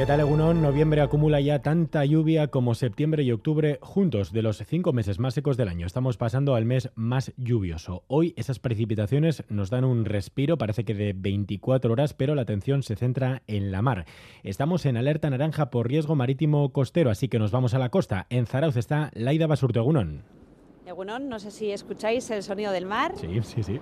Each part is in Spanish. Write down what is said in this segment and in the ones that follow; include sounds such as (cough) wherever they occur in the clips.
¿Qué tal, Egunon? Noviembre acumula ya tanta lluvia como septiembre y octubre juntos, de los cinco meses más secos del año. Estamos pasando al mes más lluvioso. Hoy esas precipitaciones nos dan un respiro, parece que de 24 horas, pero la atención se centra en la mar. Estamos en alerta naranja por riesgo marítimo costero, así que nos vamos a la costa. En Zarauz está Laida Basurto, Egunon. Egunon, no sé si escucháis el sonido del mar. Sí, sí, sí.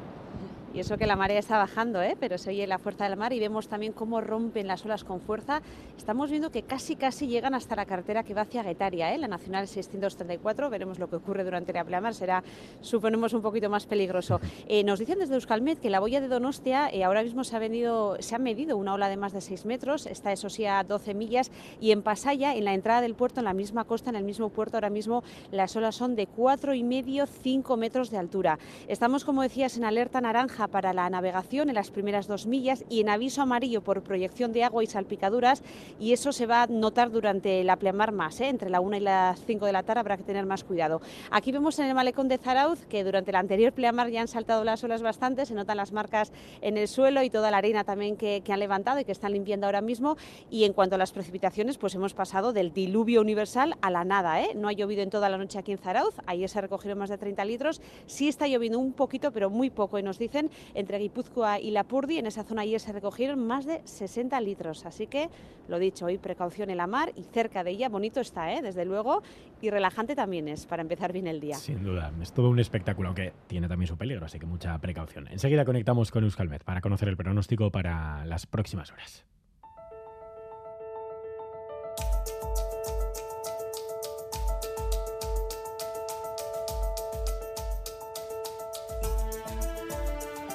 Y eso que la marea está bajando, ¿eh? pero se oye la fuerza del mar y vemos también cómo rompen las olas con fuerza. Estamos viendo que casi casi llegan hasta la carretera que va hacia Guetaria, ¿eh? la Nacional 634. Veremos lo que ocurre durante la pleamar, será, suponemos, un poquito más peligroso. (laughs) Eh, nos dicen desde Euskalmet que la boya de Donostia eh, ahora mismo se ha, venido, se ha medido una ola de más de 6 metros, está eso sí a 12 millas, y en Pasaya, en la entrada del puerto, en la misma costa, en el mismo puerto, ahora mismo las olas son de 4,5, 5 metros de altura. Estamos, como decías, en alerta naranja para la navegación en las primeras dos millas y en aviso amarillo por proyección de agua y salpicaduras y eso se va a notar durante la pleamar más, ¿eh? entre la 1 y las 5 de la tarde habrá que tener más cuidado. Aquí vemos en el malecón de Zarauz que durante la anterior pleamar ya han saltado las olas bastante, se notan las marcas en el suelo y toda la arena también que, que han levantado y que están limpiando ahora mismo y en cuanto a las precipitaciones pues hemos pasado del diluvio universal a la nada, ¿eh? no ha llovido en toda la noche aquí en Zarauz, ayer se recogieron más de 30 litros, sí está lloviendo un poquito pero muy poco y nos dicen entre Guipúzcoa y Lapurdi. En esa zona ayer se recogieron más de 60 litros. Así que, lo dicho, hoy precaución en la mar y cerca de ella. Bonito está, ¿eh? desde luego, y relajante también es para empezar bien el día. Sin duda, es todo un espectáculo, aunque tiene también su peligro, así que mucha precaución. Enseguida conectamos con Euskalmet para conocer el pronóstico para las próximas horas.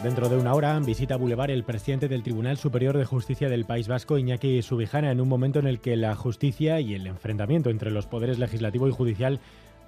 Dentro de una hora visita Boulevard el presidente del Tribunal Superior de Justicia del País Vasco, Iñaki Subijana, en un momento en el que la justicia y el enfrentamiento entre los poderes legislativo y judicial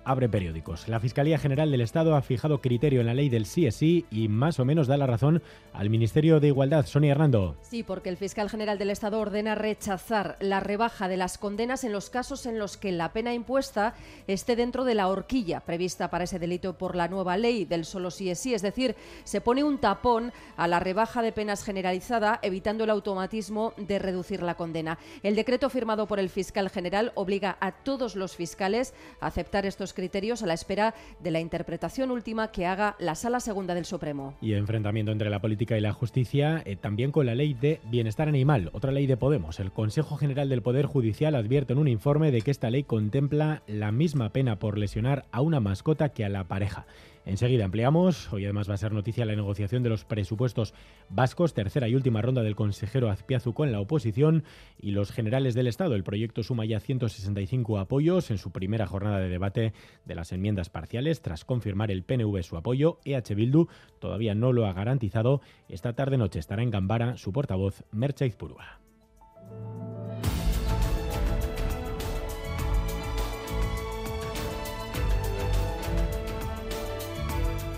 abre periódicos. La Fiscalía General del Estado ha fijado criterio en la ley del sí es sí y más o menos da la razón al Ministerio de Igualdad. Sonia Hernando. Sí, porque el fiscal general del Estado ordena rechazar la rebaja de las condenas en los casos en los que la pena impuesta esté dentro de la horquilla prevista para ese delito por la nueva ley del solo sí es sí. Es decir, se pone un tapón a la rebaja de penas generalizada, evitando el automatismo de reducir la condena. El decreto firmado por el fiscal general obliga a todos los fiscales a aceptar estos criterios a la espera de la interpretación última que haga la Sala Segunda del Supremo. Y enfrentamiento entre la política y la justicia, eh, también con la ley de bienestar animal, otra ley de Podemos. El Consejo General del Poder Judicial advierte en un informe de que esta ley contempla la misma pena por lesionar a una mascota que a la pareja. Enseguida ampliamos. Hoy además va a ser noticia la negociación de los presupuestos vascos, tercera y última ronda del consejero Azpiazu con la oposición y los generales del Estado. El proyecto suma ya 165 apoyos en su primera jornada de debate de las enmiendas parciales. Tras confirmar el PNV su apoyo, EH Bildu todavía no lo ha garantizado. Esta tarde noche estará en Gambara su portavoz Mercha Izpurua.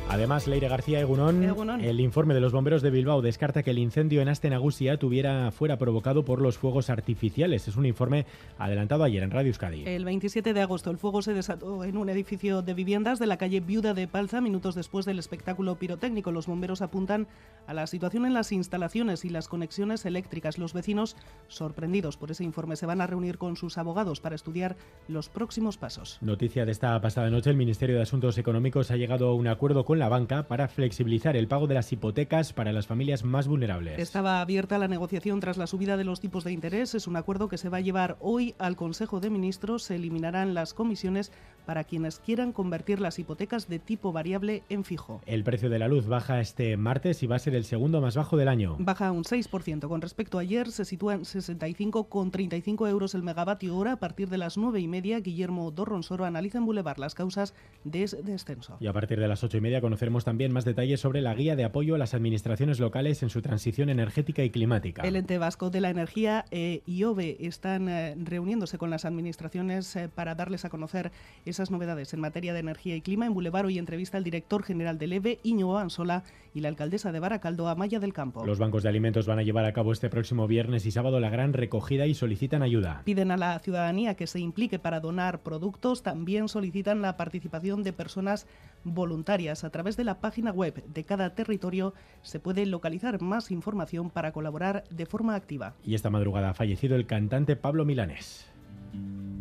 Además, Leire García Egunón, Egunon. el informe de los bomberos de Bilbao descarta que el incendio en Astenagusia tuviera fuera provocado por los fuegos artificiales. Es un informe adelantado ayer en Radio Euskadi. El 27 de agosto el fuego se desató en un edificio de viviendas de la calle Viuda de Palza minutos después del espectáculo pirotécnico. Los bomberos apuntan a la situación en las instalaciones y las conexiones eléctricas. Los vecinos, sorprendidos por ese informe, se van a reunir con sus abogados para estudiar los próximos pasos. Noticia de esta pasada noche, el Ministerio de Asuntos Económicos ha llegado a un acuerdo con la banca para flexibilizar el pago de las hipotecas para las familias más vulnerables. Estaba abierta la negociación tras la subida de los tipos de interés. Es un acuerdo que se va a llevar hoy al Consejo de Ministros. Se eliminarán las comisiones para quienes quieran convertir las hipotecas de tipo variable en fijo. El precio de la luz baja este martes y va a ser el segundo más bajo del año. Baja un 6%. Con respecto a ayer, se sitúa en 65,35 euros el megavatio hora. A partir de las 9 y media, Guillermo Dorronsoro analiza en Boulevard las causas de ese descenso. Y a partir de las ocho y media conoceremos también más detalles sobre la guía de apoyo a las administraciones locales en su transición energética y climática. El ente vasco de la energía e IOBE están eh, reuniéndose con las administraciones eh, para darles a conocer esa esas novedades en materia de energía y clima en Boulevard hoy entrevista al director general del EVE, Íñigo Ansola, y la alcaldesa de Baracaldo, Amaya del Campo. Los bancos de alimentos van a llevar a cabo este próximo viernes y sábado la gran recogida y solicitan ayuda. Piden a la ciudadanía que se implique para donar productos. También solicitan la participación de personas voluntarias. A través de la página web de cada territorio se puede localizar más información para colaborar de forma activa. Y esta madrugada ha fallecido el cantante Pablo Milanés.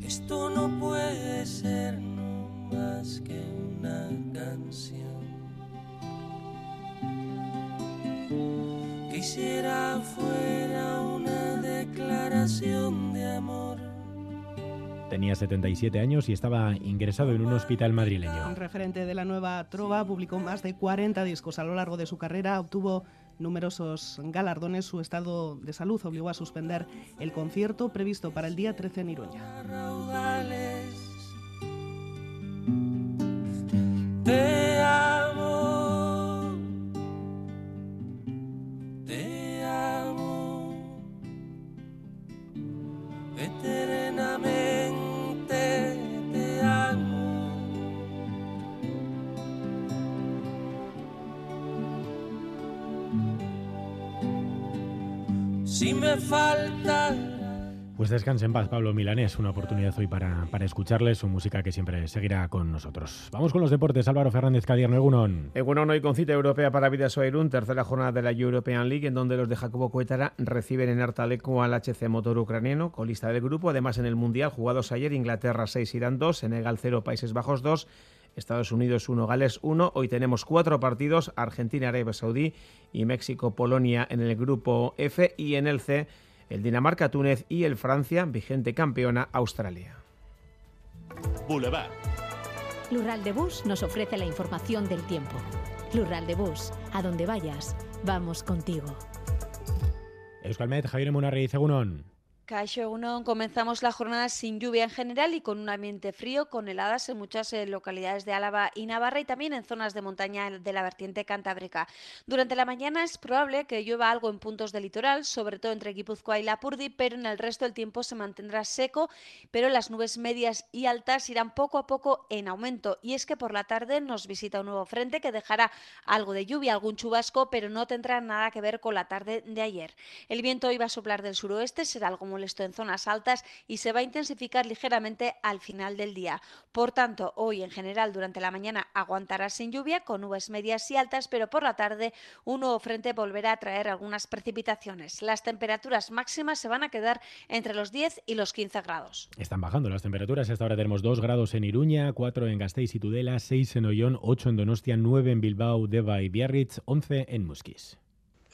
Esto no puede ser más que una canción. Quisiera fuera una declaración de amor. Tenía 77 años y estaba ingresado en un hospital madrileño. Un referente de la nueva trova publicó más de 40 discos a lo largo de su carrera, obtuvo numerosos galardones. Su estado de salud obligó a suspender el concierto previsto para el día 13 en Iruña. Me falta. Pues descanse en paz, Pablo Milanés. Una oportunidad hoy para, para escucharle su música que siempre seguirá con nosotros. Vamos con los deportes. Álvaro Fernández Cadierno, Egunon. Egunon hoy con cita europea para Vidasoirun, tercera jornada de la European League, en donde los de Jacobo Cuetara reciben en Artaleco al HC Motor ucraniano, colista del grupo. Además, en el Mundial, jugados ayer, Inglaterra 6, Irán 2, Senegal 0, Países Bajos 2. Estados Unidos 1, Gales 1. Hoy tenemos cuatro partidos, Argentina, Arabia Saudí y México, Polonia en el grupo F y en el C, el Dinamarca, Túnez y el Francia, vigente campeona, Australia. Boulevard. Lural de Bus nos ofrece la información del tiempo. Lural de Bus, a donde vayas, vamos contigo. Euskalmet, Javier Munarri, Segunón. Caixo uno comenzamos la jornada sin lluvia en general y con un ambiente frío, con heladas en muchas eh, localidades de Álava y Navarra y también en zonas de montaña de la vertiente cantábrica. Durante la mañana es probable que llueva algo en puntos del litoral, sobre todo entre Guipúzcoa y Lapurdi, pero en el resto del tiempo se mantendrá seco, pero las nubes medias y altas irán poco a poco en aumento. Y es que por la tarde nos visita un nuevo frente que dejará algo de lluvia, algún chubasco, pero no tendrá nada que ver con la tarde de ayer. El viento iba a soplar del suroeste, será algo molesto en zonas altas y se va a intensificar ligeramente al final del día. Por tanto, hoy en general durante la mañana aguantará sin lluvia con nubes medias y altas, pero por la tarde un nuevo frente volverá a traer algunas precipitaciones. Las temperaturas máximas se van a quedar entre los 10 y los 15 grados. Están bajando las temperaturas. Hasta ahora tenemos 2 grados en Iruña, 4 en Gasteiz y Tudela, 6 en Ollón, 8 en Donostia, 9 en Bilbao, Deva y Biarritz, 11 en Musquis.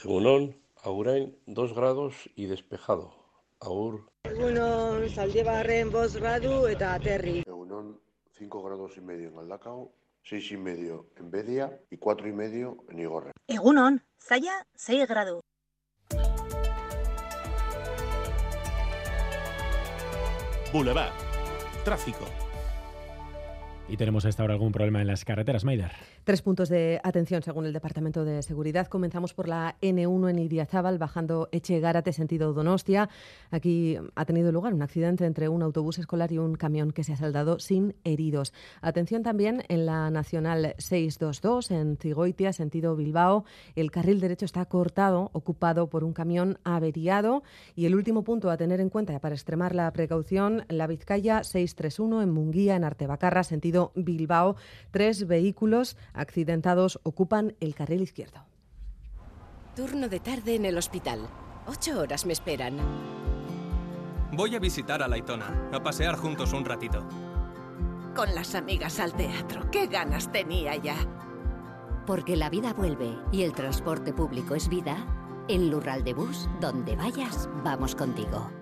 Egunon, Agurain, 2 grados y despejado. Agur. Egunon, Zaldibarren bost gradu eta aterri. Egunon, 5 grados y medio en Aldakao, 6 y medio en Bedia y 4 y medio en Igorre. Egunon, Zaya 6 gradu. Boulevard. Tráfico. Y tenemos a esta hora algún problema en las carreteras, Maider. Tres puntos de atención según el Departamento de Seguridad. Comenzamos por la N1 en Idiazábal, bajando Echegárate, sentido Donostia. Aquí ha tenido lugar un accidente entre un autobús escolar y un camión que se ha saldado sin heridos. Atención también en la Nacional 622 en Cigoitia, sentido Bilbao. El carril derecho está cortado, ocupado por un camión averiado. Y el último punto a tener en cuenta para extremar la precaución, la Vizcaya 631 en Munguía, en Artebacarra, sentido Bilbao. Tres vehículos accidentados ocupan el carril izquierdo. Turno de tarde en el hospital. Ocho horas me esperan. Voy a visitar a Laitona, a pasear juntos un ratito. Con las amigas al teatro. ¡Qué ganas tenía ya! Porque la vida vuelve y el transporte público es vida. En Lural de Bus, donde vayas, vamos contigo.